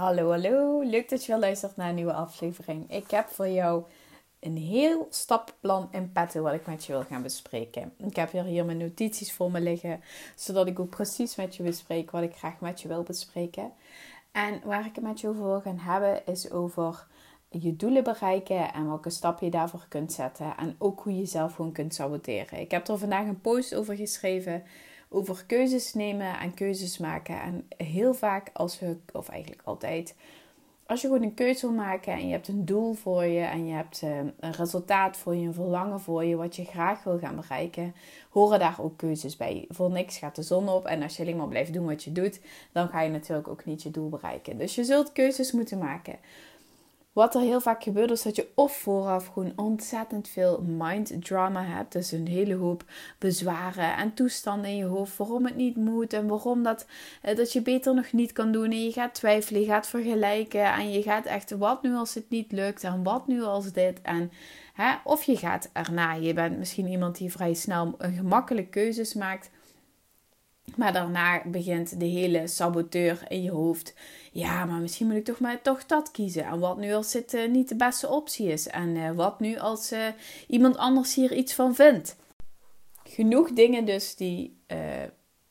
Hallo, hallo. Leuk dat je weer luistert naar een nieuwe aflevering. Ik heb voor jou een heel stappenplan in petto wat ik met je wil gaan bespreken. Ik heb hier mijn notities voor me liggen, zodat ik ook precies met je bespreek wat ik graag met je wil bespreken. En waar ik het met je over wil gaan hebben, is over je doelen bereiken en welke stap je daarvoor kunt zetten. En ook hoe je jezelf gewoon kunt saboteren. Ik heb er vandaag een post over geschreven over keuzes nemen en keuzes maken. En heel vaak als we, of eigenlijk altijd, als je gewoon een keuze wil maken en je hebt een doel voor je en je hebt eh, een resultaat voor je, een verlangen voor je, wat je graag wil gaan bereiken, horen daar ook keuzes bij. Voor niks gaat de zon op en als je alleen maar blijft doen wat je doet, dan ga je natuurlijk ook niet je doel bereiken. Dus je zult keuzes moeten maken. Wat er heel vaak gebeurt is dat je of vooraf gewoon ontzettend veel mind drama hebt. Dus een hele hoop bezwaren en toestanden in je hoofd. Waarom het niet moet en waarom dat, eh, dat je beter nog niet kan doen. En je gaat twijfelen, je gaat vergelijken. En je gaat echt, wat nu als het niet lukt? En wat nu als dit? En, hè, of je gaat erna. Je bent misschien iemand die vrij snel een gemakkelijke keuzes maakt. Maar daarna begint de hele saboteur in je hoofd. Ja, maar misschien moet ik toch maar toch dat kiezen. En wat nu als het uh, niet de beste optie is? En uh, wat nu als uh, iemand anders hier iets van vindt? Genoeg dingen dus die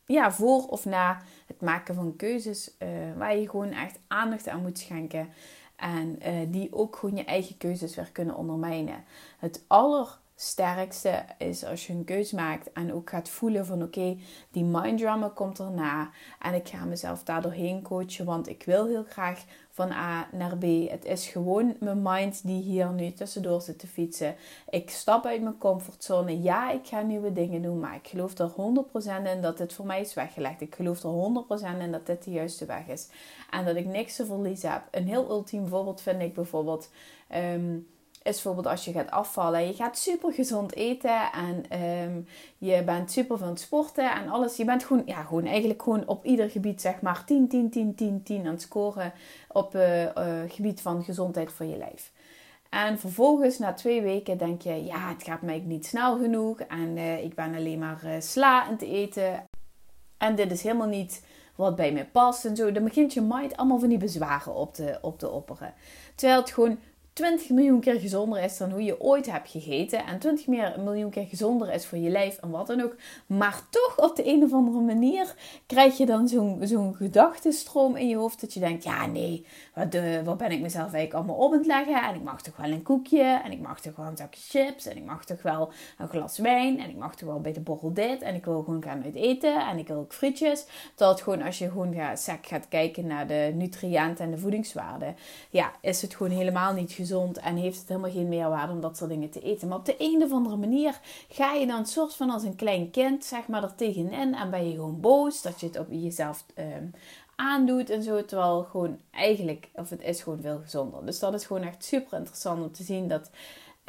ja, voor of na het maken van keuzes, waar je gewoon echt aandacht aan moet schenken. En die ook gewoon je eigen keuzes weer kunnen ondermijnen. Het aller sterkste is als je een keus maakt en ook gaat voelen van oké, die mind drama komt erna en ik ga mezelf daar doorheen coachen, want ik wil heel graag van A naar B. Het is gewoon mijn mind die hier nu tussendoor zit te fietsen. Ik stap uit mijn comfortzone. Ja, ik ga nieuwe dingen doen, maar ik geloof er 100% in dat dit voor mij is weggelegd. Ik geloof er 100% in dat dit de juiste weg is en dat ik niks te verliezen heb. Een heel ultiem voorbeeld vind ik bijvoorbeeld. Ehm, is bijvoorbeeld als je gaat afvallen. Je gaat super gezond eten en um, je bent super van het sporten en alles. Je bent gewoon, ja, gewoon eigenlijk gewoon op ieder gebied zeg maar 10, 10, 10, 10, 10 aan het scoren op uh, gebied van gezondheid voor je lijf. En vervolgens na twee weken denk je, ja, het gaat mij niet snel genoeg en uh, ik ben alleen maar sla aan het eten. En dit is helemaal niet wat bij mij past en zo. Dan begint je mind allemaal van die bezwaren op te, op te opperen. Terwijl het gewoon 20 miljoen keer gezonder is dan hoe je ooit hebt gegeten. En 20 miljoen keer gezonder is voor je lijf en wat dan ook. Maar toch op de een of andere manier krijg je dan zo'n zo'n gedachtenstroom in je hoofd. Dat je denkt, ja nee, wat, de, wat ben ik mezelf eigenlijk allemaal op aan het leggen. En ik mag toch wel een koekje. En ik mag toch wel een zakje chips. En ik mag toch wel een glas wijn. En ik mag toch wel bij de borrel dit. En ik wil gewoon gaan uit eten. En ik wil ook frietjes. Dat gewoon als je gewoon gaat, gaat kijken naar de nutriënten en de voedingswaarden. Ja, is het gewoon helemaal niet gezond en heeft het helemaal geen meerwaarde om dat soort dingen te eten. Maar op de een of andere manier ga je dan soort van als een klein kind, zeg maar, er tegenin en ben je gewoon boos dat je het op jezelf ehm, aandoet en zo. Terwijl gewoon eigenlijk, of het is gewoon veel gezonder. Dus dat is gewoon echt super interessant om te zien dat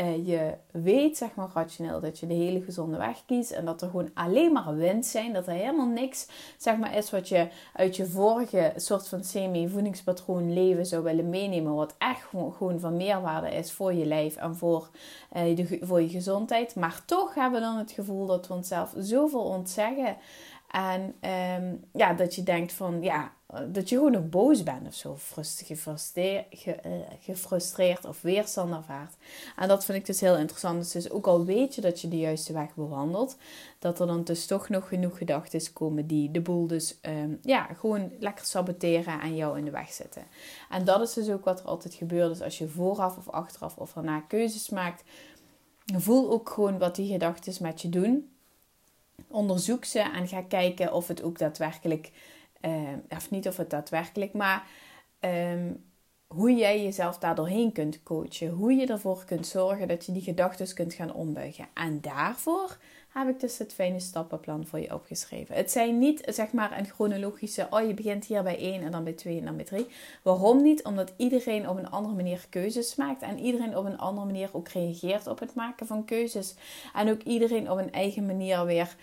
uh, je weet, zeg maar rationeel, dat je de hele gezonde weg kiest. En dat er gewoon alleen maar winst zijn. Dat er helemaal niks, zeg maar, is wat je uit je vorige soort van semi-voedingspatroon leven zou willen meenemen. Wat echt gewoon, gewoon van meerwaarde is voor je lijf en voor, uh, voor je gezondheid. Maar toch hebben we dan het gevoel dat we onszelf zoveel ontzeggen. En um, ja, dat je denkt van, ja, dat je gewoon ook boos bent of zo, gefrustreerd, eh, gefrustreerd of weerstand ervaart. En dat vind ik dus heel interessant. Dus, ook al weet je dat je de juiste weg bewandelt, dat er dan dus toch nog genoeg gedachten komen die de boel dus um, ja, gewoon lekker saboteren en jou in de weg zetten. En dat is dus ook wat er altijd gebeurt. Dus als je vooraf of achteraf of daarna keuzes maakt, voel ook gewoon wat die gedachten met je doen. Onderzoek ze en ga kijken of het ook daadwerkelijk uh, of niet of het daadwerkelijk, maar um, hoe jij jezelf daar doorheen kunt coachen. Hoe je ervoor kunt zorgen dat je die gedachten kunt gaan ombuigen. En daarvoor heb ik dus het fijne stappenplan voor je opgeschreven. Het zijn niet zeg maar een chronologische, oh je begint hier bij 1 en dan bij 2 en dan bij 3. Waarom niet? Omdat iedereen op een andere manier keuzes maakt en iedereen op een andere manier ook reageert op het maken van keuzes. En ook iedereen op een eigen manier weer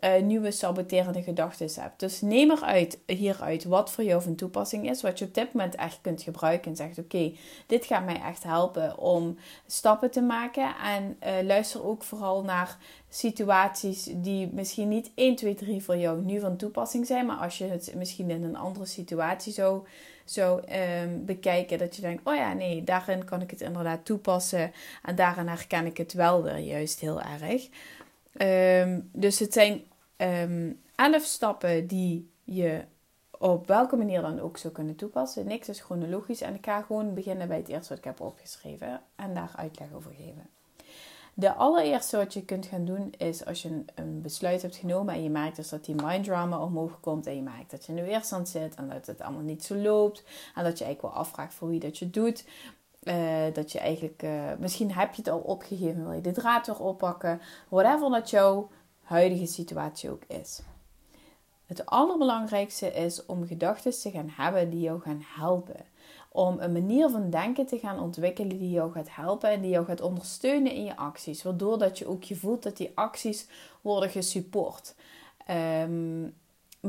uh, nieuwe saboterende gedachten hebt. Dus neem eruit, hieruit wat voor jou van toepassing is, wat je op dit moment echt kunt gebruiken en zegt: Oké, dit gaat mij echt helpen om stappen te maken. En uh, luister ook vooral naar situaties die misschien niet 1, 2, 3 voor jou nu van toepassing zijn, maar als je het misschien in een andere situatie zou, zou um, bekijken, dat je denkt: Oh ja, nee, daarin kan ik het inderdaad toepassen en daarin herken ik het wel weer juist heel erg. Ehm, dus het zijn um, elf stappen die je op welke manier dan ook zou kunnen toepassen. Niks is chronologisch en ik ga gewoon beginnen bij het eerste wat ik heb opgeschreven en daar uitleg over geven. De allereerste wat je kunt gaan doen is als je een, besluit hebt genomen en je merkt dus dat die mind drama omhoog komt en je merkt dat je in de weerstand zit en dat het allemaal niet zo loopt en dat je eigenlijk wel afvraagt voor wie dat je doet. Uh, dat je eigenlijk, uh, misschien heb je het al opgegeven, wil je de draad weer oppakken. Whatever dat jouw huidige situatie ook is. Het allerbelangrijkste is om gedachten te gaan hebben die jou gaan helpen. Om een manier van denken te gaan ontwikkelen die jou gaat helpen en die jou gaat ondersteunen in je acties. Waardoor dat je ook je voelt dat die acties worden gesupport. Um,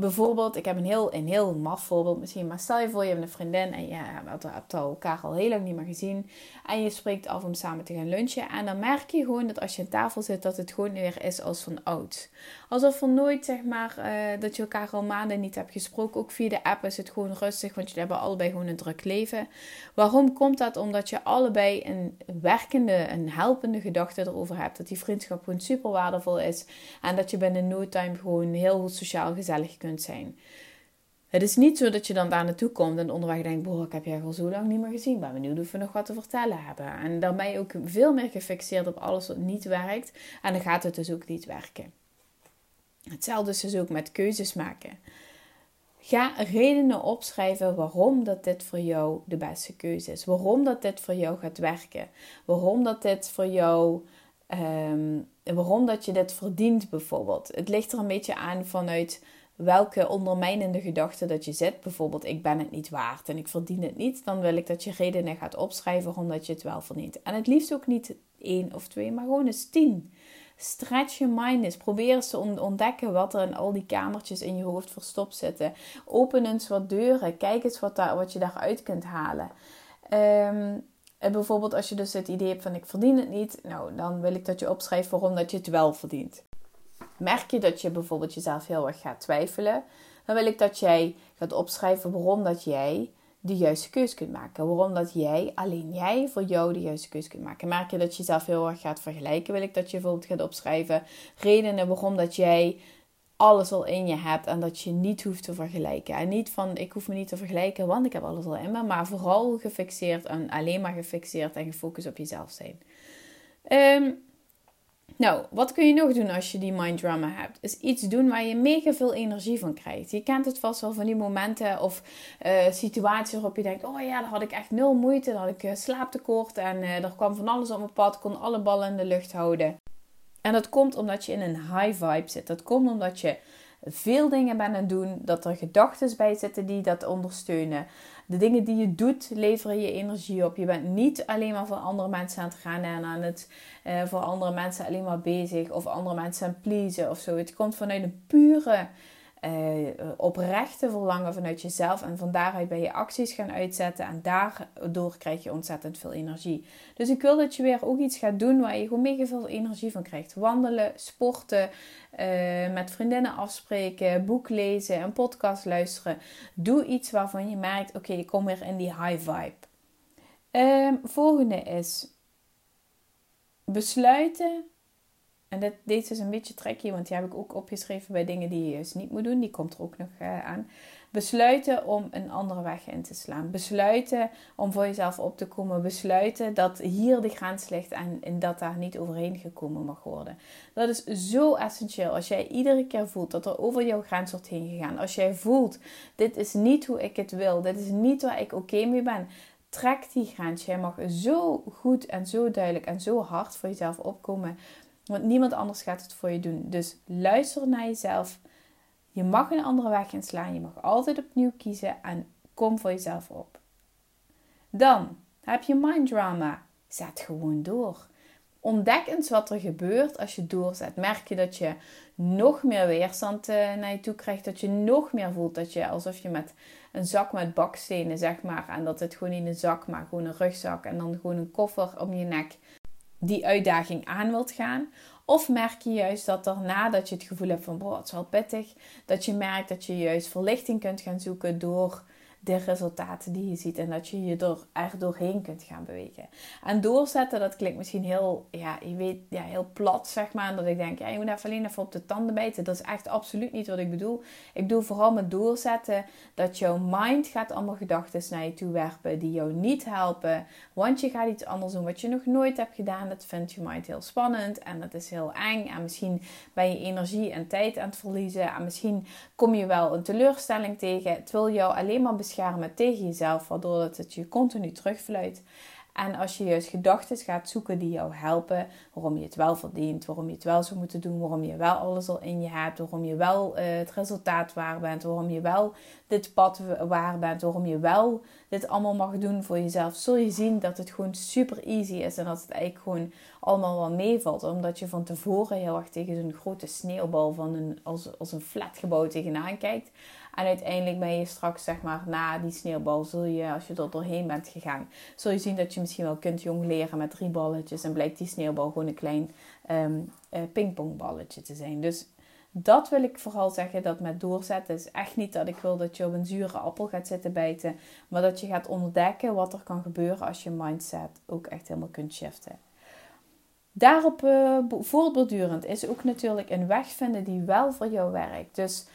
bijvoorbeeld, ik heb een heel, een heel maf voorbeeld misschien, maar stel je voor je hebt een vriendin en je hebt elkaar al heel lang niet meer gezien en je spreekt af om samen te gaan lunchen en dan merk je gewoon dat als je aan tafel zit dat het gewoon weer is als van oud. Alsof er nooit zeg maar uh, dat je elkaar al maanden niet hebt gesproken, ook via de app is het gewoon rustig, want je hebben allebei gewoon een druk leven. Waarom komt dat? Omdat je allebei een werkende, een helpende gedachte erover hebt, dat die vriendschap gewoon super waardevol is en dat je binnen no time gewoon heel sociaal gezellig kunt zijn. Het is niet zo dat je dan daar naartoe komt en onderweg denkt: Boah, ik heb jij al zo lang niet meer gezien. Ben benieuwd of we nog wat te vertellen hebben. En dan ben je ook veel meer gefixeerd op alles wat niet werkt. En dan gaat het dus ook niet werken. Hetzelfde is dus ook met keuzes maken. Ga redenen opschrijven waarom dat dit voor jou de beste keuze is. Waarom dat dit voor jou gaat werken. Waarom dat dit voor jou um, waarom dat je dit verdient bijvoorbeeld. Het ligt er een beetje aan vanuit welke ondermijnende gedachte dat je zet. Bijvoorbeeld, ik ben het niet waard en ik verdien het niet. Dan wil ik dat je redenen gaat opschrijven omdat je het wel verdient. En het liefst ook niet één of twee, maar gewoon eens tien. Stretch your mind eens. Probeer eens te ontdekken wat er in al die kamertjes in je hoofd verstopt zitten. Open eens wat deuren. Kijk eens wat, daar, wat je daaruit kunt halen. Um, bijvoorbeeld als je dus het idee hebt van ik verdien het niet. Nou, dan wil ik dat je opschrijft waarom dat je het wel verdient. Merk je dat je bijvoorbeeld jezelf heel erg gaat twijfelen, dan wil ik dat jij gaat opschrijven waarom dat jij de juiste keus kunt maken. Waarom dat jij, alleen jij, voor jou de juiste keus kunt maken. Merk je dat je jezelf heel erg gaat vergelijken, wil ik dat je bijvoorbeeld gaat opschrijven redenen waarom dat jij alles al in je hebt en dat je niet hoeft te vergelijken. En niet van ik hoef me niet te vergelijken, want ik heb alles al in me, maar vooral gefixeerd en alleen maar gefixeerd en gefocust op jezelf zijn. Um, nou, wat kun je nog doen als je die mind drama hebt? Is iets doen waar je mega veel energie van krijgt. Je kent het vast wel van die momenten of uh, situaties waarop je denkt: Oh ja, daar had ik echt nul moeite. Dan had ik uh, slaaptekort en uh, er kwam van alles op mijn pad. kon alle ballen in de lucht houden. En dat komt omdat je in een high vibe zit. Dat komt omdat je veel dingen bent aan het doen. Dat er gedachten bij zitten die dat ondersteunen. De dingen die je doet, leveren je energie op. Je bent niet alleen maar voor andere mensen aan het gaan en aan het uh, voor andere mensen alleen maar bezig. Of andere mensen aan het pleasen of zo. Het komt vanuit een pure uh, oprechte verlangen vanuit jezelf. En van daaruit ben je acties gaan uitzetten. En daardoor krijg je ontzettend veel energie. Dus ik wil dat je weer ook iets gaat doen waar je gewoon mega veel energie van krijgt. Wandelen, sporten, uh, met vriendinnen afspreken, boek lezen, een podcast luisteren. Doe iets waarvan je merkt, oké, ik kom weer in die high vibe. Um, volgende is besluiten en dat, deze is een beetje tricky, want die heb ik ook opgeschreven bij dingen die je juist niet moet doen. Die komt er ook nog uh, aan. Besluiten om een andere weg in te slaan. Besluiten om voor jezelf op te komen. Besluiten dat hier de grens ligt en, en dat daar niet overheen gekomen mag worden. Dat is zo essentieel. Als jij iedere keer voelt dat er over jouw grens wordt heen gegaan. Als jij voelt, dit is niet hoe ik het wil. Dit is niet waar ik oké mee ben trek die grens. Jij mag zo goed en zo duidelijk en zo hard voor jezelf opkomen Want niemand anders gaat het voor je doen. Dus luister naar jezelf. Je mag een andere weg inslaan. Je mag altijd opnieuw kiezen en kom voor jezelf op. Dan heb je mind drama. Zet gewoon door. Ontdek eens wat er gebeurt als je doorzet. Merk je dat je nog meer weerstand eh, naar je toe krijgt. Dat je nog meer voelt dat je alsof je met een zak met bakstenen, zeg maar. En dat het gewoon niet een zak, maar gewoon een rugzak. En dan gewoon een koffer om je nek die uitdaging aan wilt gaan. Of merk je juist dat daarna dat je het gevoel hebt van, boh, het is wel pittig. Dat je merkt dat je juist verlichting kunt gaan zoeken door de resultaten die je ziet. En dat je je er, er doorheen kunt gaan bewegen. En doorzetten, dat klinkt misschien heel, ja, je weet, ja, heel plat, zeg maar. Dat ik denk, ja, je moet even alleen even op de tanden bijten. Dat is echt absoluut niet wat ik bedoel. Ik bedoel vooral met doorzetten dat jouw mind gaat allemaal gedachten naar je toe werpen die jou niet helpen. Want je gaat iets anders doen wat je nog nooit hebt gedaan. Dat vindt je mind heel spannend en dat is heel eng. En misschien ben je energie en tijd aan het verliezen. En misschien kom je wel een teleurstelling tegen. Het wil jou alleen maar beschermen tegen jezelf, waardoor het je continu terugfluit. En als je juist gedachten gaat zoeken die jou helpen, waarom je het wel verdient, waarom je het wel zou moeten doen, waarom je wel alles al in je hebt, waarom je wel uh, het resultaat waar bent, waarom je wel dit pad waar bent, waarom je wel dit allemaal mag doen voor jezelf, zul je zien dat het gewoon super easy is en dat het eigenlijk gewoon allemaal wel meevalt. Omdat je van tevoren heel erg tegen zo'n grote sneeuwbal van een, als, als een flatgebouw tegenaan kijkt. En uiteindelijk ben je straks, zeg maar, na die sneeuwbal, zul je, als je er doorheen bent gegaan, zul je zien dat je misschien wel kunt jongleren met drie balletjes. En blijkt die sneeuwbal gewoon een klein um, pingpongballetje te zijn. Dus dat wil ik vooral zeggen, dat met doorzetten is echt niet dat ik wil dat je op een zure appel gaat zitten bijten. Maar dat je gaat ontdekken wat er kan gebeuren als je mindset ook echt helemaal kunt shiften. Daarop uh, is ook natuurlijk een weg vinden die wel voor jou werkt. Dus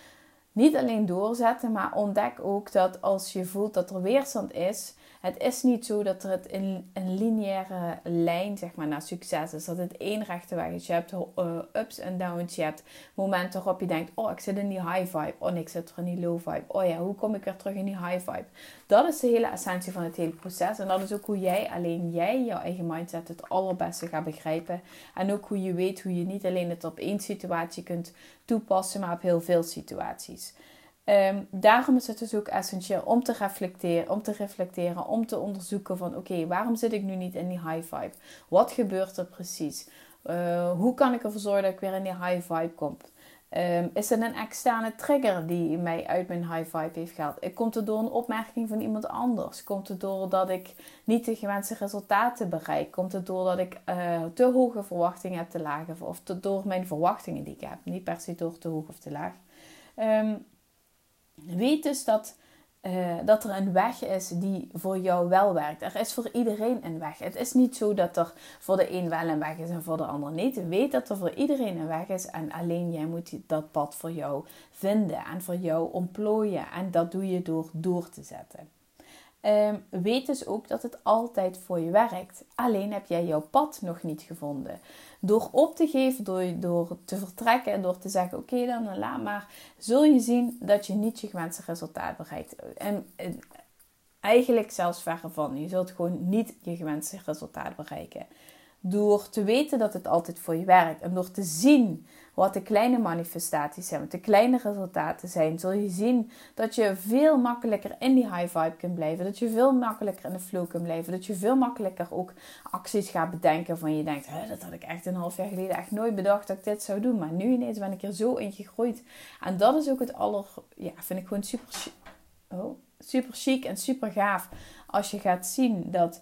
niet alleen doorzetten, maar ontdek ook dat als je voelt dat er weerstand is, het is niet zo dat er het in een lineaire lijn zeg maar, naar succes is. Dat het één rechte weg is. Je hebt uh, ups en downs. Je hebt momenten waarop je denkt: Oh, ik zit in die high vibe. Oh, ik zit er in die low vibe. Oh ja, hoe kom ik weer terug in die high vibe? Dat is de hele essentie van het hele proces. En dat is ook hoe jij, alleen jij, jouw eigen mindset het allerbeste gaat begrijpen. En ook hoe je weet hoe je niet alleen het op één situatie kunt toepassen, maar op heel veel situaties. Um, daarom is het dus ook essentieel om te reflecteren, om te reflecteren, om te onderzoeken van oké, waarom zit ik nu niet in die high vibe? Wat gebeurt er precies? Uh, hoe kan ik ervoor zorgen dat ik weer in die high vibe kom? Um, is het een externe trigger die mij uit mijn high vibe heeft gehaald? Komt het door een opmerking van iemand anders? Komt het doordat ik niet de gewenste resultaten bereik? Komt het doordat ik uh, te hoge verwachtingen heb te lagen? Of door mijn verwachtingen die ik heb? Niet per se door te hoog of te laag. Um, Weet dus dat, uh, dat er een weg is die voor jou wel werkt. Er is voor iedereen een weg. Het is niet zo dat er voor de een wel een weg is en voor de ander niet. Weet dat er voor iedereen een weg is en alleen jij moet dat pad voor jou vinden en voor jou ontplooien. En dat doe je door door te zetten. Um, weet dus ook dat het altijd voor je werkt. Alleen heb jij jouw pad nog niet gevonden. Door op te geven, door, door te vertrekken en door te zeggen: Oké, dan laat maar, zul je zien dat je niet je gewenste resultaat bereikt. En, en eigenlijk zelfs verre van. Je zult gewoon niet je gewenste resultaat bereiken. Door te weten dat het altijd voor je werkt en door te zien wat de kleine manifestaties zijn, wat de kleine resultaten zijn, zul je zien dat je veel makkelijker in die high vibe kunt blijven. Dat je veel makkelijker in de flow kunt blijven. Dat je veel makkelijker ook acties gaat bedenken van je denkt, dat had ik echt een half jaar geleden echt nooit bedacht dat ik dit zou doen. Maar nu ineens ben ik er zo in gegroeid. En dat is ook het aller, ja, vind ik gewoon super, oh, super chic en super gaaf. Als je gaat zien dat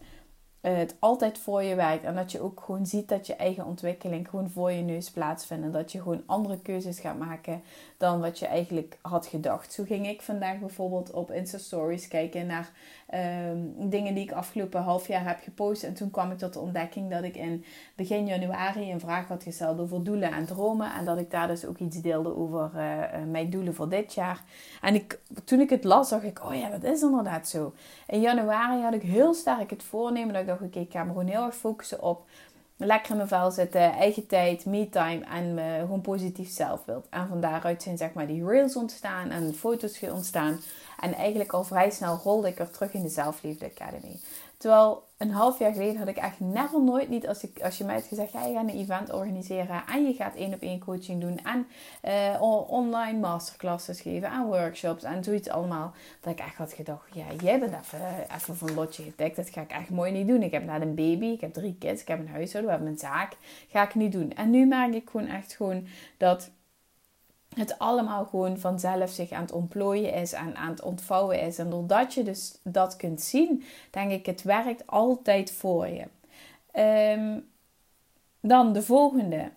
het altijd voor je werkt. En dat je ook gewoon ziet dat je eigen ontwikkeling gewoon voor je neus plaatsvindt. En dat je gewoon andere keuzes gaat maken dan wat je eigenlijk had gedacht. Zo ging ik vandaag bijvoorbeeld op Insta Stories kijken naar Ehm, dingen die ik afgelopen half jaar heb gepost. En toen kwam ik tot de ontdekking dat ik in begin januari een vraag had gesteld over doelen en dromen. En dat ik daar dus ook iets deelde over uh, mijn doelen voor dit jaar. En ik, toen ik het las, dacht ik, oh ja, dat is inderdaad zo. In januari had ik heel sterk het voornemen dat ik dacht, oké, ik ga me gewoon heel erg focussen op lekker in mijn vel zitten, eigen tijd, me-time en me gewoon positief zelfbeeld. En van daaruit zijn zeg maar die reels ontstaan en foto's ontstaan. En eigenlijk al vrij snel rolde ik er terug in de Zelfliefde Academy. Terwijl een half jaar geleden had ik echt never nooit niet, als, ik, als je mij had gezegd, ja, je gaat een event organiseren en je gaat één op één coaching doen en uh, online masterclasses geven en workshops en zoiets allemaal. Dat ik echt had gedacht, ja, jij bent even, even van lotje getikt, dat ga ik echt mooi niet doen. Ik heb net een baby, ik heb drie kids, ik heb een huishouden, we hebben een zaak, ga ik niet doen. En nu merk ik gewoon echt gewoon dat het allemaal gewoon vanzelf zich aan het ontplooien is en aan het ontvouwen is. En doordat je dus dat kunt zien, denk ik, het werkt altijd voor je. Ehm, dan de volgende.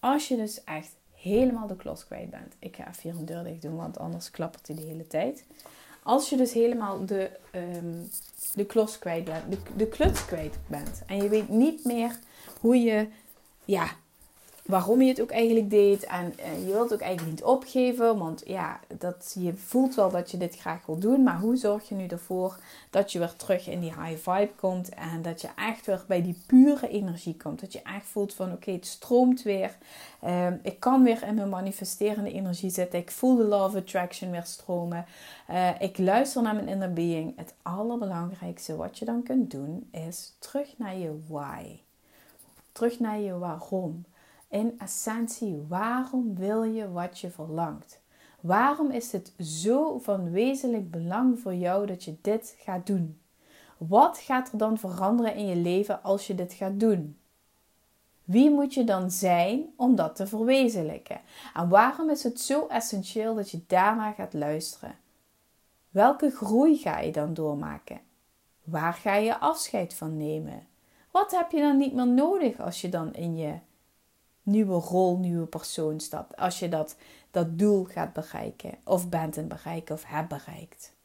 Als je dus echt helemaal de klos kwijt bent. Ik ga even hier een deur dicht doen, want anders klappert hij de hele tijd. Als je dus helemaal de, um, de klos kwijt bent, de, de kwijt bent. En je weet niet meer hoe je ja, waarom je het ook eigenlijk deed. En uh, je wilt ook eigenlijk niet opgeven, want ja, dat, je voelt wel dat je dit graag wil doen. Maar hoe zorg je nu ervoor dat je weer terug in die high vibe komt en dat je echt weer bij die pure energie komt? Dat je echt voelt van oké, het stroomt weer. Uh, ik kan weer in mijn manifesterende energie zitten. Ik voel de of attraction weer stromen. Uh, ik luister naar mijn inner being. Het allerbelangrijkste wat je dan kunt doen is terug naar je why. Terug naar je waarom in essentie, waarom wil je wat je verlangt? Waarom is het zo van wezenlijk belang voor jou dat je dit gaat doen? Wat gaat er dan veranderen in je leven als je dit gaat doen? Wie moet je dan zijn om dat te verwezenlijken? En waarom is het zo essentieel dat je daarna gaat luisteren? Welke groei ga je dan doormaken? Waar ga je afscheid van nemen? Wat heb je dan niet meer nodig als je dan in je nieuwe rol, nieuwe persoon stapt. Als je dat, dat doel gaat bereiken, of bent in bereiken, of hebt bereikt.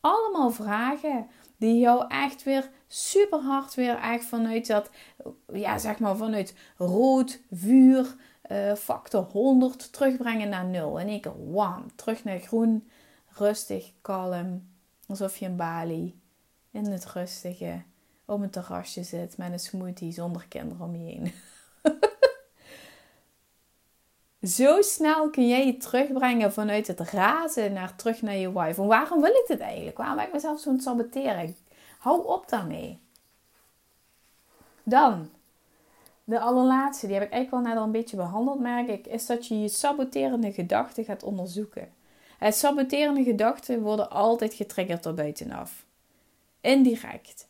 Allemaal vragen die jou echt weer super hard weer echt vanuit dat, ja zeg maar vanuit rood, vuur, uh, factor 100 terugbrengen naar nul. En ik wam, terug naar groen, rustig, kalm. Alsof je in Bali in het rustige op een terrasje zit met een smoothie zonder kinderen om je heen. Zo snel kun jij je terugbrengen vanuit het razen naar terug naar je wife. En waarom wil ik dit eigenlijk? Waarom ben ik mezelf zo aan het saboteren? Hou op daarmee. Dan, de allerlaatste, die heb ik eigenlijk wel net al een beetje behandeld, merk ik, is dat je je saboterende gedachten gaat onderzoeken. Het saboterende gedachten worden altijd getriggerd door buitenaf. Indirect.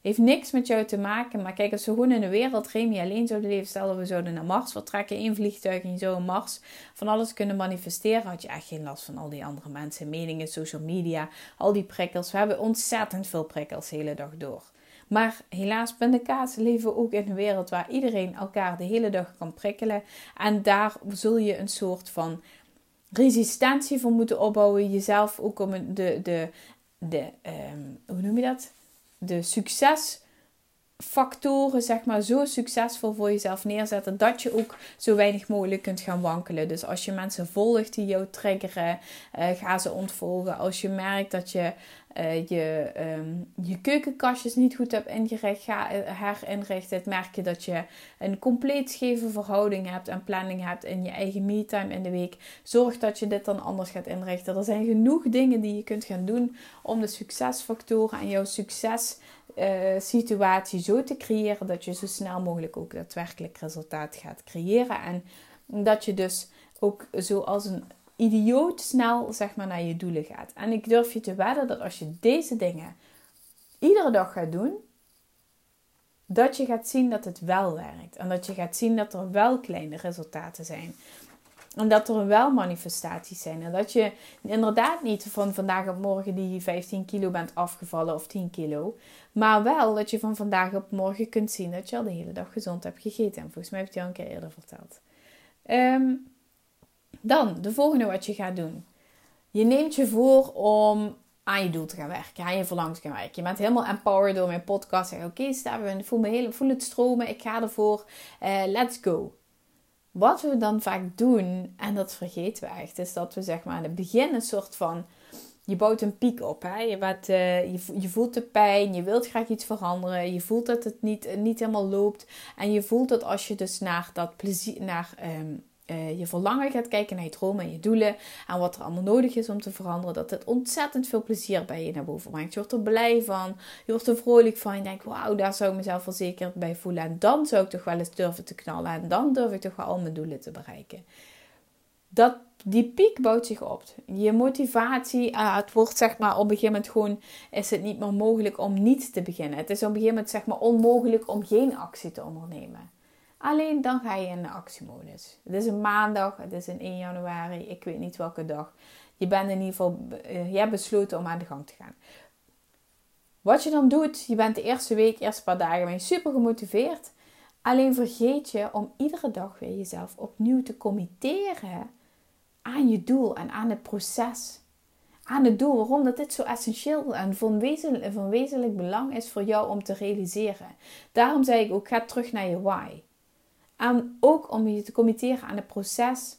Heeft niks met jou te maken. Maar kijk, als we gewoon in de wereld Remy alleen zouden leven, stel dat we zouden naar Mars vertrekken, één vliegtuig en zou Mars van alles kunnen manifesteren, had je echt geen last van al die andere mensen, meningen, social media, al die prikkels. We hebben ontzettend veel prikkels de hele dag door. Maar helaas, pindakaas leven ook in een wereld waar iedereen elkaar de hele dag kan prikkelen. En daar zul je een soort van resistentie voor moeten opbouwen. Jezelf ook om de, de, de um, hoe noem je dat? De succesfactoren, zeg maar, zo succesvol voor jezelf neerzetten dat je ook zo weinig mogelijk kunt gaan wankelen. Dus als je mensen volgt die jou triggeren, uh, ga ze ontvolgen. Als je merkt dat je uh, je, um, je keukenkastjes niet goed hebt ingericht, ga eh, herinrichten. Merk je dat je een compleet scheve verhouding hebt en planning hebt in je eigen me-time in de week. Zorg dat je dit dan anders gaat inrichten. Er zijn genoeg dingen die je kunt gaan doen om de succesfactoren en jouw successituatie uh, zo te creëren dat je zo snel mogelijk ook daadwerkelijk resultaat gaat creëren. En dat je dus ook zo als een idioot snel zeg maar, naar je doelen gaat. En ik durf je te wedden dat als je deze dingen iedere dag gaat doen, dat je gaat zien dat het wel werkt. En dat je gaat zien dat er wel kleine resultaten zijn. En dat er wel manifestaties zijn. En dat je inderdaad niet van vandaag op morgen die 15 kilo bent afgevallen of 10 kilo. Maar wel dat je van vandaag op morgen kunt zien dat je al de hele dag gezond hebt gegeten. En volgens mij heb ik het al een keer eerder verteld. Um, dan, de volgende wat je gaat doen. Je neemt je voor om aan je doel te gaan werken, aan je verlangen te gaan werken. Je bent helemaal empowered door mijn podcast. Zeg, oké, okay, ik voel me heel, voel het stromen, ik ga ervoor, uh, let's go. Wat we dan vaak doen, en dat vergeten we echt, is dat we zeg maar aan het begin een soort van je bouwt een piek op. Hè? Je, wat, uh, je, je, voelt de pijn, je wilt graag iets veranderen, je voelt dat het niet, niet helemaal loopt. En je voelt dat als je dus naar dat plezier, naar um, je verlangen gaat kijken, naar je dromen en je doelen en wat er allemaal nodig is om te veranderen, dat het ontzettend veel plezier bij je naar boven brengt. Je wordt er blij van, je wordt er vrolijk van, je denkt, wauw, daar zou ik mezelf verzekerd bij voelen. En dan zou ik toch wel eens durven te knallen en dan durf ik toch wel al mijn doelen te bereiken. Dat, die piek bouwt zich op. Je motivatie, uh, het wordt zeg maar op een gegeven moment gewoon, is het niet meer mogelijk om niet te beginnen. Het is op een gegeven moment zeg maar onmogelijk om geen actie te ondernemen. Alleen dan ga je in de actiemodus. Het is een maandag, het is een 1 januari, ik weet niet welke dag. Je bent in ieder geval, uh, je hebt besloten om aan de gang te gaan. Wat je dan doet, je bent de eerste week, eerste paar dagen ben je super gemotiveerd. Alleen vergeet je om iedere dag weer jezelf opnieuw te committeren aan je doel en aan het proces. Aan het doel, waarom dat dit zo essentieel en van wezenlijk, van wezenlijk belang is voor jou om te realiseren. Daarom zei ik ook, ga terug naar je why. Ook om je te committeren aan het proces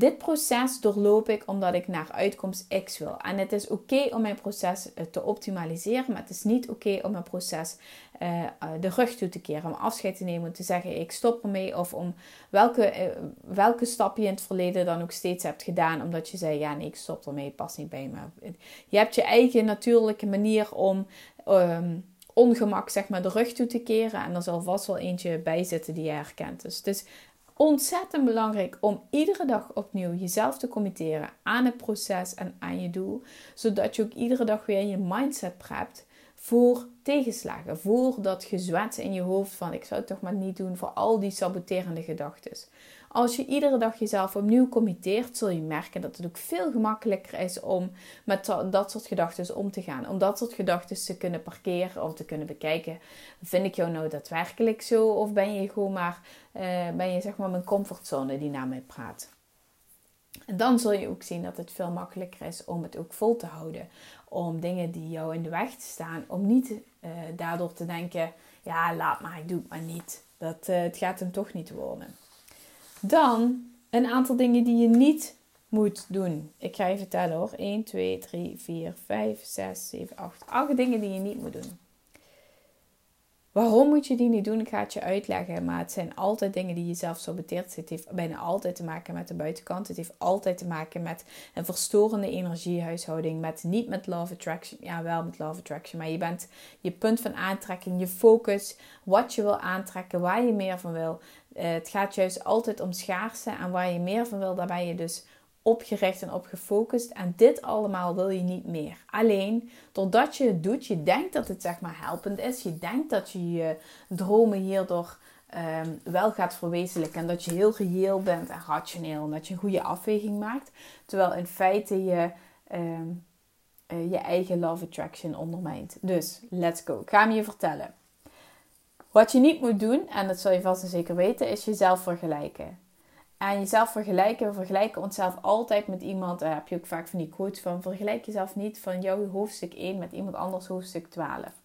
dit proces doorloop ik omdat ik naar uitkomst X wil. En het is oké om mijn proces eh, te optimaliseren, maar het is niet oké om mijn proces uh, de rug toe te keren. Om afscheid te nemen, om te zeggen ik stop ermee. Of om welke, welke stap je in het verleden dan ook steeds hebt gedaan. Omdat je zei ja nee ik stop ermee, past niet bij me. Je hebt je eigen natuurlijke manier om... Um, ongemak zeg maar de rug toe te keren. En er zal vast wel eentje bij zitten die je herkent. Dus het is ontzettend belangrijk om iedere dag opnieuw jezelf te committeren aan het proces en aan je doel, zodat je ook iedere dag weer je mindset prept voor tegenslagen, voor dat gezwets in je hoofd van ik zou het toch maar niet doen, voor al die saboterende gedachten. Als je iedere dag jezelf opnieuw committeert, zul je merken dat het ook veel gemakkelijker is om met dat soort gedachten om te gaan. Om dat soort gedachten te kunnen parkeren of te kunnen bekijken. Vind ik jou nou daadwerkelijk zo? Of ben je gewoon maar, uh, ben je zeg maar mijn comfortzone die naar mij praat? En dan zul je ook zien dat het veel makkelijker is om het ook vol te houden. Om dingen die jou in de weg staan, om niet uh, daardoor te denken: ja, laat maar, ik doe het maar niet. Dat, uh, het gaat hem toch niet worden. Dan een aantal dingen die je niet moet doen. Ik ga je vertellen hoor. 1, 2, 3, 4, 5, 6, 7, 8. 8 dingen die je niet moet doen. Waarom moet je die niet doen? Ik ga het je uitleggen. Maar het zijn altijd dingen die je zelf saboteert. Het heeft bijna altijd te maken met de buitenkant. Het heeft altijd te maken met een verstorende energiehuishouding. Met, niet met love attraction. Ja, wel met love attraction. Maar je bent je punt van aantrekking, je focus. Wat je wil aantrekken, waar je meer van wil. Eh, het gaat juist altijd om schaarste. En waar je meer van wil, daar ben je dus opgericht en op gefocust. En dit allemaal wil je niet meer. Alleen doordat je het doet, je denkt dat het zeg maar helpend is. Je denkt dat je je dromen hierdoor um, wel gaat verwezenlijken. En dat je heel reëel bent en rationeel. En dat je een goede afweging maakt. Terwijl in feite je um, uh, je eigen love attraction ondermijnt. Dus let's go. Ik ga hem je vertellen. Wat je niet moet doen, en dat zal je vast en zeker weten, is jezelf vergelijken. En jezelf vergelijken, we vergelijken onszelf altijd met iemand. Daar heb je ook vaak van die quotes van: vergelijk jezelf niet van jouw hoofdstuk 1 met iemand anders hoofdstuk 12.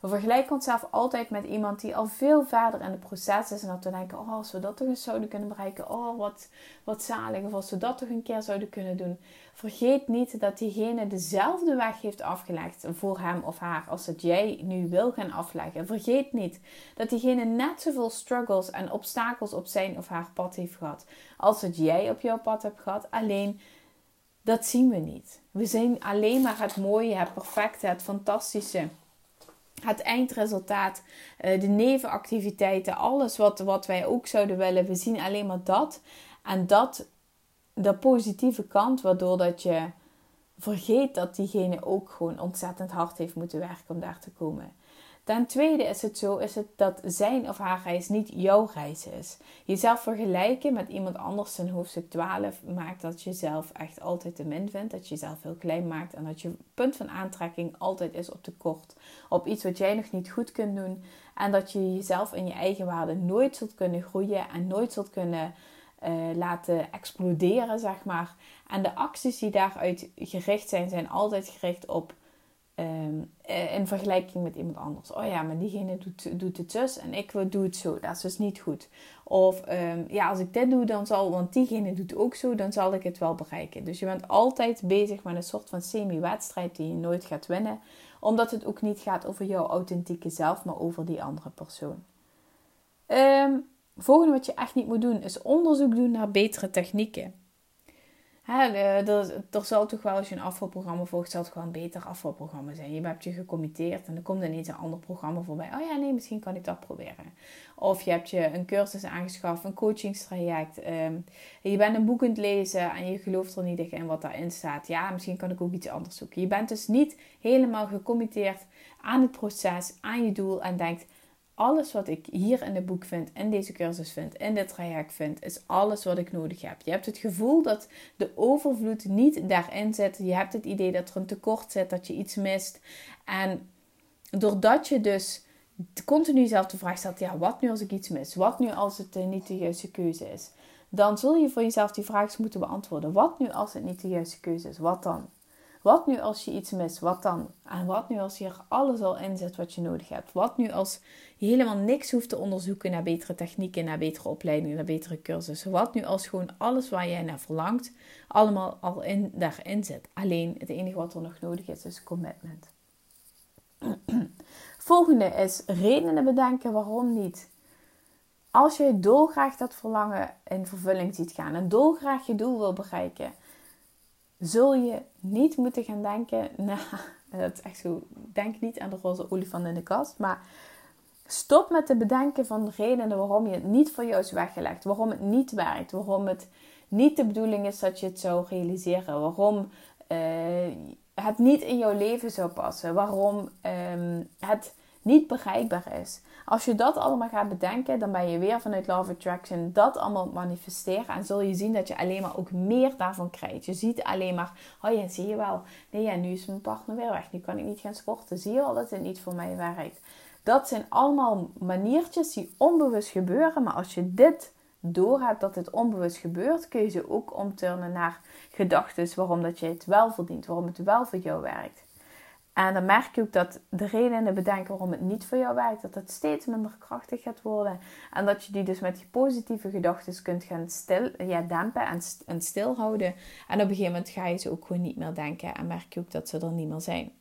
We vergelijken onszelf altijd met iemand die al veel verder in het proces is. En dat we denken, oh, als we dat toch eens zouden kunnen bereiken. Oh, wat, wat zalig. Of als we dat toch een keer zouden kunnen doen. Vergeet niet dat diegene dezelfde weg heeft afgelegd voor hem of haar als dat jij nu wil gaan afleggen. Vergeet niet dat diegene net zoveel struggles en obstakels op zijn of haar pad heeft gehad. Als dat jij op jouw pad hebt gehad. Alleen, dat zien we niet. We zien alleen maar het mooie, het perfecte, het fantastische het eindresultaat, eh, de nevenactiviteiten, alles wat, wat wij ook zouden willen. We zien alleen maar dat. En dat, de positieve kant, waardoor dat je vergeet dat diegene ook gewoon ontzettend hard heeft moeten werken om daar te komen. Ten tweede is het zo is het dat zijn of haar reis niet jouw reis is. Jezelf vergelijken met iemand anders in hoofdstuk 12 maakt dat je jezelf echt altijd te min vindt. Dat je jezelf heel klein maakt en dat je punt van aantrekking altijd is op tekort. Op iets wat jij nog niet goed kunt doen. En dat je jezelf in je eigen waarde nooit zult kunnen groeien en nooit zult kunnen uh, laten exploderen, zeg maar. En de acties die daaruit gericht zijn, zijn altijd gericht op Um, in vergelijking met iemand anders. Oh ja, maar diegene doet, doet het zus en ik doe het zo. Dat is dus niet goed. Of um, ja, als ik dit doe, dan zal, want diegene doet ook zo, dan zal ik het wel bereiken. Dus je bent altijd bezig met een soort van semi-wedstrijd die je nooit gaat winnen. Omdat het ook niet gaat over jouw authentieke zelf, maar over die andere persoon. Um, volgende wat je echt niet moet doen is onderzoek doen naar betere technieken. Hè, er, zal toch wel, als je een afvalprogramma volgt, zal het gewoon een beter afvalprogramma zijn. Je hebt je gecommitteerd en er komt ineens een ander programma voorbij. Oh ja, nee, misschien kan ik dat proberen. Of je hebt je een cursus aangeschaft, een coachingstraject. Um, je bent een boek aan het lezen en je gelooft er niet echt in wat daarin staat. Ja, misschien kan ik ook iets anders zoeken. Je bent dus niet helemaal gecommitteerd aan het proces, aan je doel en denkt alles wat ik hier in het boek vind, in deze cursus vind, in dit traject vind, is alles wat ik nodig heb. Je hebt het gevoel dat de overvloed niet daarin zit. Je hebt het idee dat er een tekort zit, dat je iets mist. En doordat je dus continu zelf de vraag stelt: ja, wat nu als ik iets mis? Wat nu als het eh, niet de juiste keuze is? Dan zul je voor jezelf die vraag moeten beantwoorden. Wat nu als het niet de juiste keuze is? Wat dan? Wat nu als je iets mist? Wat dan? En wat nu als je er alles al in zit wat je nodig hebt? Wat nu als je helemaal niks hoeft te onderzoeken naar betere technieken, naar betere opleidingen, naar betere cursussen? Wat nu als gewoon alles waar jij naar verlangt, allemaal al in, daarin zit? Alleen het enige wat er nog nodig is, is commitment. Volgende is redenen bedenken waarom niet. Als je dolgraag dat verlangen in vervulling ziet gaan en dolgraag je doel wil bereiken, zul je niet moeten gaan denken, nou, dat is echt zo, denk niet aan de roze olifant in de kast, maar stop met te bedenken van de redenen waarom je het niet voor jou is weggelegd, waarom het niet werkt, waarom het niet de bedoeling is dat je het zou realiseren, waarom uh, het niet in jouw leven zou passen, waarom um, het niet bereikbaar is. Als je dat allemaal gaat bedenken, dan ben je weer vanuit Love Attraction dat allemaal manifesteren. En zul je zien dat je alleen maar ook meer daarvan krijgt. Je ziet alleen maar, oh ja, zie je wel. Nee, ja, nu is mijn partner weer weg. Nu kan ik niet gaan sporten. Zie je wel dat het niet voor mij werkt. Dat zijn allemaal maniertjes die onbewust gebeuren. Maar als je dit doorhebt dat het onbewust gebeurt, kun je ze ook omturnen naar gedachten waarom dat je het wel verdient, waarom het wel voor jou werkt. En dan merk je ook dat de redenen bedenken waarom het niet voor jou werkt, dat het steeds minder krachtig gaat worden. En dat je die dus met die positieve gedachten kunt gaan stil, ja, dempen en, en stilhouden. En op een gegeven moment ga je ze ook gewoon niet meer denken en merk je ook dat ze er niet meer zijn.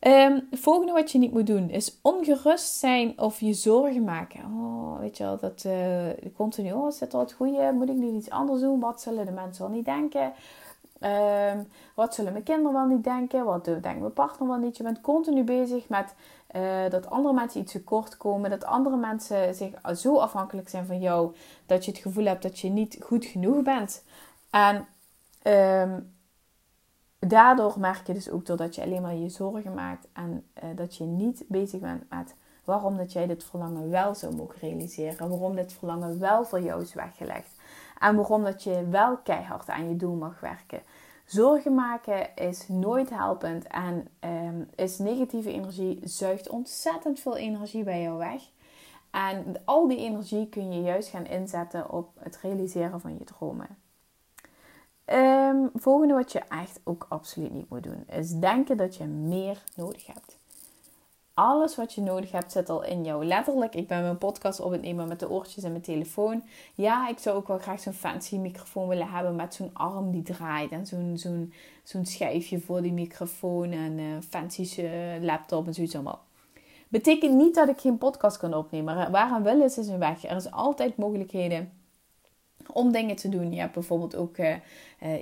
Um, het volgende wat je niet moet doen is ongerust zijn of je zorgen maken. Oh, weet je wel, dat uh, continu, oh, zit er het goede? Moet ik nu iets anders doen? Wat zullen de mensen wel niet denken? Um, wat zullen mijn kinderen wel niet denken? Wat denkt mijn partner wel niet? Je bent continu bezig met uh, dat andere mensen iets tekort komen. Dat andere mensen zich zo afhankelijk zijn van jou. Dat je het gevoel hebt dat je niet goed genoeg bent. En um, daardoor merk je dus ook doordat je alleen maar je zorgen maakt. En uh, dat je niet bezig bent met waarom dat jij dit verlangen wel zou mogen realiseren. Waarom dit verlangen wel voor jou is weggelegd. En waarom dat je wel keihard aan je doel mag werken. Zorgen maken is nooit helpend en um, is negatieve energie, zuigt ontzettend veel energie bij jou weg. En al die energie kun je juist gaan inzetten op het realiseren van je dromen. Um, volgende wat je echt ook absoluut niet moet doen, is denken dat je meer nodig hebt alles wat je nodig hebt zit al in jou. Letterlijk, ik ben mijn podcast op het nemen met de oortjes en mijn telefoon. Ja, ik zou ook wel graag zo'n fancy microfoon willen hebben met zo'n arm die draait. En zo'n zo'n zo'n schijfje voor die microfoon en een uh, fancy uh, laptop en zoiets allemaal. Betekent niet dat ik geen podcast kan opnemen. Waar een wil is, is een weg. Er is altijd mogelijkheden om dingen te doen. Je hebt bijvoorbeeld ook uh,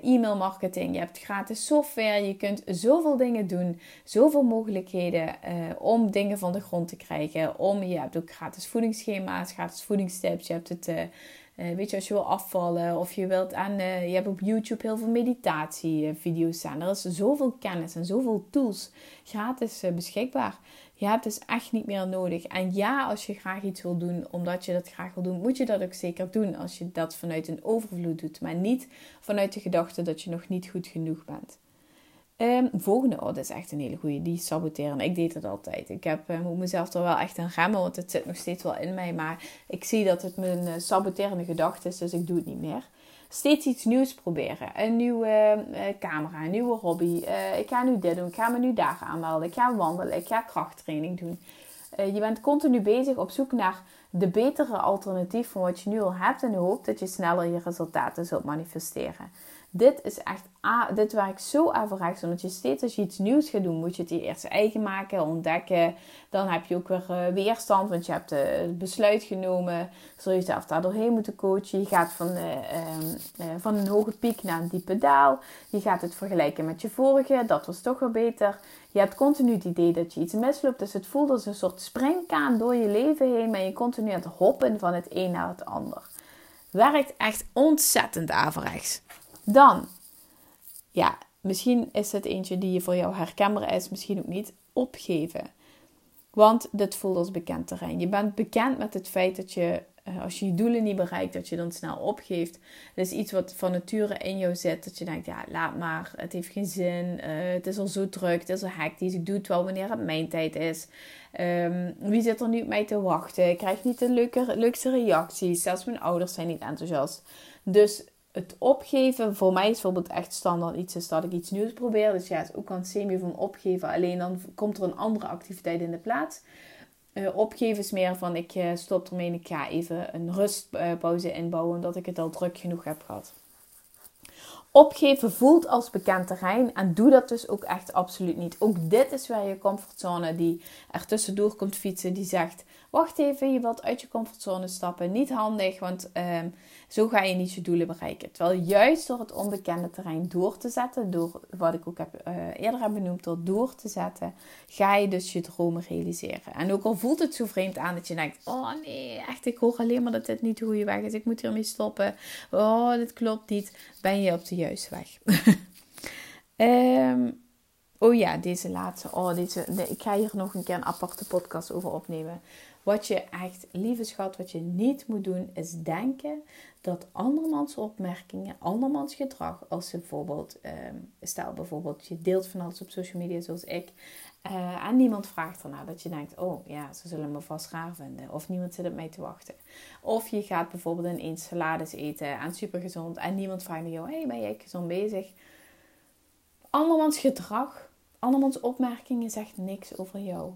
e-mail marketing, je hebt gratis software, je kunt zoveel dingen doen, zoveel mogelijkheden uh, om dingen van de grond te krijgen. Om, je hebt ook gratis voedingsschema's, gratis voedingstips, je hebt het, weet je, als je wil afvallen of je wilt aan, je hebt op YouTube heel veel meditatievideo's staan. Er is zoveel kennis en zoveel tools gratis beschikbaar. Je hebt dus echt niet meer nodig. En ja, als je graag iets wil doen, omdat je dat graag wil doen, moet je dat ook zeker doen. Als je dat vanuit een overvloed doet, maar niet vanuit de gedachte dat je nog niet goed genoeg bent. Um, volgende, oh, dat is echt een hele goede. Die saboteren. Ik deed het altijd. Ik heb, uh, moet mezelf er wel echt aan remmen, want het zit nog steeds wel in mij. Maar ik zie dat het mijn uh, saboterende gedachte is, dus ik doe het niet meer steeds iets nieuws proberen. Een nieuwe uh, camera, een nieuwe hobby. Uh, ik ga nu dit doen, ik ga me nu daar aanmelden. Ik ga wandelen, ik ga krachttraining doen. Uh, je bent continu bezig op zoek naar de betere alternatief van wat je nu al hebt. En je hoopt dat je sneller je resultaten zult manifesteren. Dit is echt, dit werkt zo averechts. Omdat je steeds als je iets nieuws gaat doen, moet je het je eerst eigen maken, ontdekken. Dan heb je ook weer uh, weerstand, want je hebt het besluit genomen. Zul je jezelf daar doorheen moeten coachen. Je gaat van, uh, van een hoge piek naar een diepe daal. Je gaat het vergelijken met je vorige. Dat was toch wel beter. Je hebt continu het idee dat je iets misloopt. Dus het voelt als een soort springkaan door je leven heen. Maar je continu aan het hoppen van het een naar het ander. Werkt echt ontzettend averechts. Dan, ja, misschien is het eentje die voor jou herkenbaar is, misschien ook niet. Opgeven. Want dit voelt als bekend terrein. Je bent bekend met het feit dat je, eh, als je je doelen niet bereikt, dat je dan snel opgeeft. Dat is iets wat van nature in jou zit. Dat je denkt, ja, laat maar. Het heeft geen zin. Uh, het is al zo druk. Het is al hectisch. Ik doe het wel wanneer het mijn tijd is. Um, wie zit er nu op mij te wachten? Ik krijg niet de leukste reacties. Zelfs mijn ouders zijn niet enthousiast. Dus het opgeven, voor mij is bijvoorbeeld echt standaard iets is dat ik iets nieuws probeer. Dus ja, het is ook een semi van opgeven. Alleen dan komt er een andere activiteit in de plaats. Uh, opgeven is meer van ik uh, stop ermee en ik ga even een rustpauze inbouwen omdat ik het al druk genoeg heb gehad. Opgeven voelt als bekend terrein en doe dat dus ook echt absoluut niet. Ook dit is waar je comfortzone die er tussendoor komt fietsen, die zegt: Wacht even, je wilt uit je comfortzone stappen. Niet handig, want uh, zo ga je niet je doelen bereiken. Terwijl juist door het onbekende terrein door te zetten, door wat ik ook heb, uh, eerder heb benoemd, door door te zetten, ga je dus je dromen realiseren. En ook al voelt het zo vreemd aan dat je denkt: Oh nee, echt, ik hoor alleen maar dat dit niet de goede weg is. Ik moet hiermee stoppen. Oh, dit klopt niet. Ben je op de juiste weg? um, oh ja, deze laatste. Oh, deze, ik ga hier nog een keer een aparte podcast over opnemen. Wat je echt, lieve schat, wat je niet moet doen, is denken dat andermans opmerkingen, andermans gedrag, als ze bijvoorbeeld, ehm, stel bijvoorbeeld, je deelt van alles op social media zoals ik, uh, en niemand vraagt ernaar, dat je denkt, oh ja, ze zullen me vast raar vinden, of niemand zit op mij te wachten. Of je gaat bijvoorbeeld ineens salades eten en super gezond, en niemand vraagt naar jou, hey, ben jij gezond bezig? Andermans gedrag, andermans opmerkingen zegt niks over jou.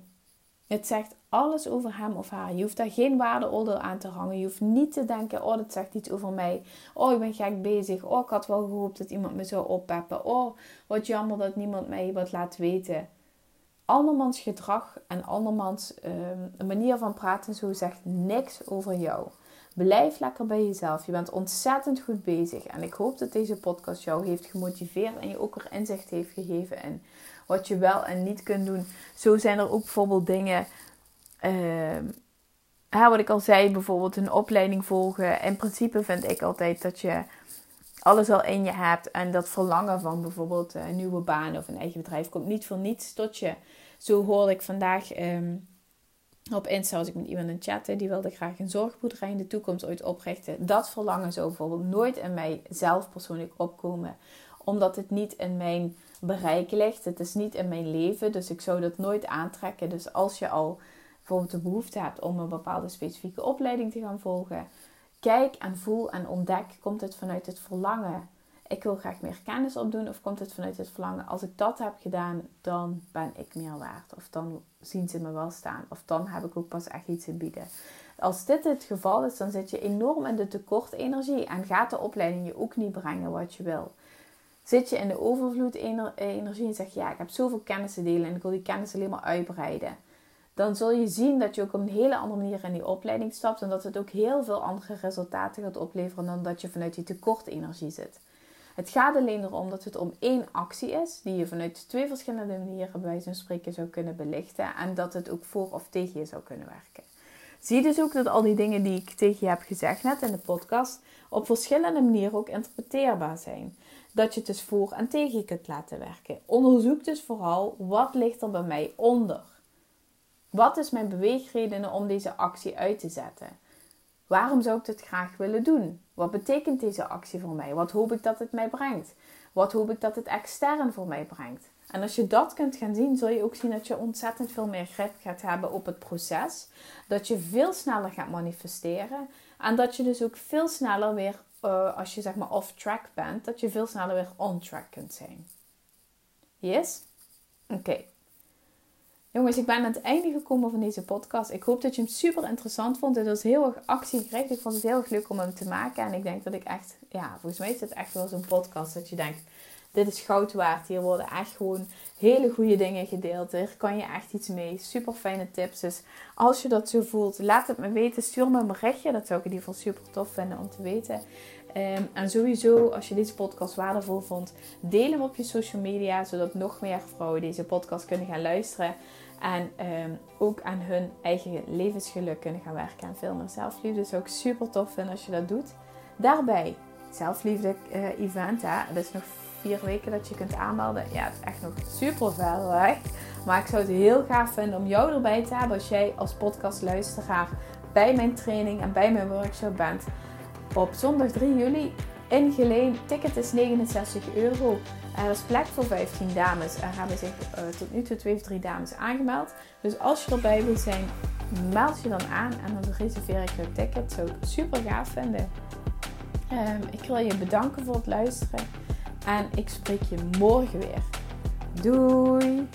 Het zegt alles over hem of haar. Je hoeft daar geen waardeoordeel aan te hangen. Je hoeft niet te denken, oh, dat zegt iets over mij. Oh, ik ben gek bezig. Oh, ik had wel gehoopt dat iemand me zou oppeppen. Oh, wat jammer dat niemand mij wat laat weten. Andermans gedrag en andermans uh, manier van praten zo zegt niks over jou. Blijf lekker bij jezelf. Je bent ontzettend goed bezig. En ik hoop dat deze podcast jou heeft gemotiveerd en je ook er inzicht heeft gegeven in wat je wel en niet kunt doen. Zo zijn er ook bijvoorbeeld dingen. Uh, wat ik al zei, bijvoorbeeld een opleiding volgen. In principe vind ik altijd dat je alles al in je hebt. En dat verlangen van bijvoorbeeld een nieuwe baan of een eigen bedrijf komt niet voor niets tot je. Zo hoorde ik vandaag um, op Insta als ik met iemand in chatten. Die wilde graag een zorgboerderij in de toekomst ooit oprichten. Dat verlangen zou bijvoorbeeld nooit in mij zelf persoonlijk opkomen. Omdat het niet in mijn bereik ligt. Het is niet in mijn leven, dus ik zou dat nooit aantrekken. Dus als je al bijvoorbeeld de behoefte hebt om een bepaalde specifieke opleiding te gaan volgen, kijk en voel en ontdek: komt het vanuit het verlangen? Ik wil graag meer kennis opdoen, of komt het vanuit het verlangen? Als ik dat heb gedaan, dan ben ik meer waard. Of dan zien ze me wel staan. Of dan heb ik ook pas echt iets te bieden. Als dit het geval is, dan zit je enorm in de tekort energie en gaat de opleiding je ook niet brengen wat je wil. Zit je in de overvloed energie en zeg je ja, ik heb zoveel kennis te delen en ik wil die kennis alleen maar uitbreiden. Dan zul je zien dat je ook op een hele andere manier in die opleiding stapt en dat het ook heel veel andere resultaten gaat opleveren dan dat je vanuit die tekort energie zit. Het gaat alleen erom dat het om één actie is, die je vanuit twee verschillende manieren bij van spreken zou kunnen belichten en dat het ook voor of tegen je zou kunnen werken. Zie dus ook dat al die dingen die ik tegen je heb gezegd net in de podcast op verschillende manieren ook interpreteerbaar zijn dat je het dus voor en tegen kunt laten werken. Onderzoek dus vooral wat ligt er bij mij onder. Wat is mijn beweegredenen om deze actie uit te zetten? Waarom zou ik dit graag willen doen? Wat betekent deze actie voor mij? Wat hoop ik dat het mij brengt? Wat hoop ik dat het extern voor mij brengt? En als je dat kunt gaan zien, zul je ook zien dat je ontzettend veel meer grip gaat hebben op het proces. Dat je veel sneller gaat manifesteren. En dat je dus ook veel sneller weer uh, als je zeg maar off track bent, dat je veel sneller weer on track kunt zijn. Yes? Oké. Jongens, ik ben aan het einde gekomen van deze podcast. Ik hoop dat je hem super interessant vond. Het was heel erg actiegericht. Ik vond het heel erg leuk om hem te maken. En ik denk dat ik echt, ja, volgens mij is het echt wel zo'n podcast dat je denkt, dit is goud waard. Hier worden echt gewoon hele goede dingen gedeeld. Hier kan je echt iets mee. Super fijne tips. Dus als je dat zo voelt, laat het me weten. Stuur me een berichtje. Dat zou ik in ieder geval super tof vinden om te weten. Ehm, en sowieso, als je deze podcast waardevol vond, deel hem op je social media, zodat nog meer vrouwen deze podcast kunnen gaan luisteren. En ehm, ook aan hun eigen levensgeluk kunnen gaan werken. En veel meer zelfliefde. zou ik super tof vinden als je dat doet. Daarbij, zelfliefde uh, event. Hè? Het is nog vier weken dat je kunt aanmelden. Ja, het is echt nog super ver. Maar ik zou het heel gaaf vinden om jou erbij te hebben als jij als podcastluisteraar bij mijn training en bij mijn workshop bent. Op zondag 3 juli in Geleen. Ticket is 69 euro. Er is plek voor 15 dames. Er hebben zich uh, tot nu toe twee of drie dames aangemeld. Dus als je erbij wilt zijn, meld je dan aan en dan reserveer ik je ticket. Zou ik super gaaf vinden. Um, ik wil je bedanken voor het luisteren. En ik spreek je morgen weer. Doei!